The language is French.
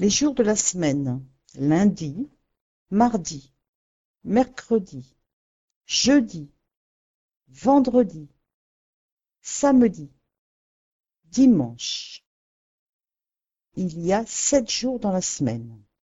Les jours de la semaine lundi, mardi, mercredi, jeudi, vendredi, samedi, dimanche. Il y a sept jours dans la semaine.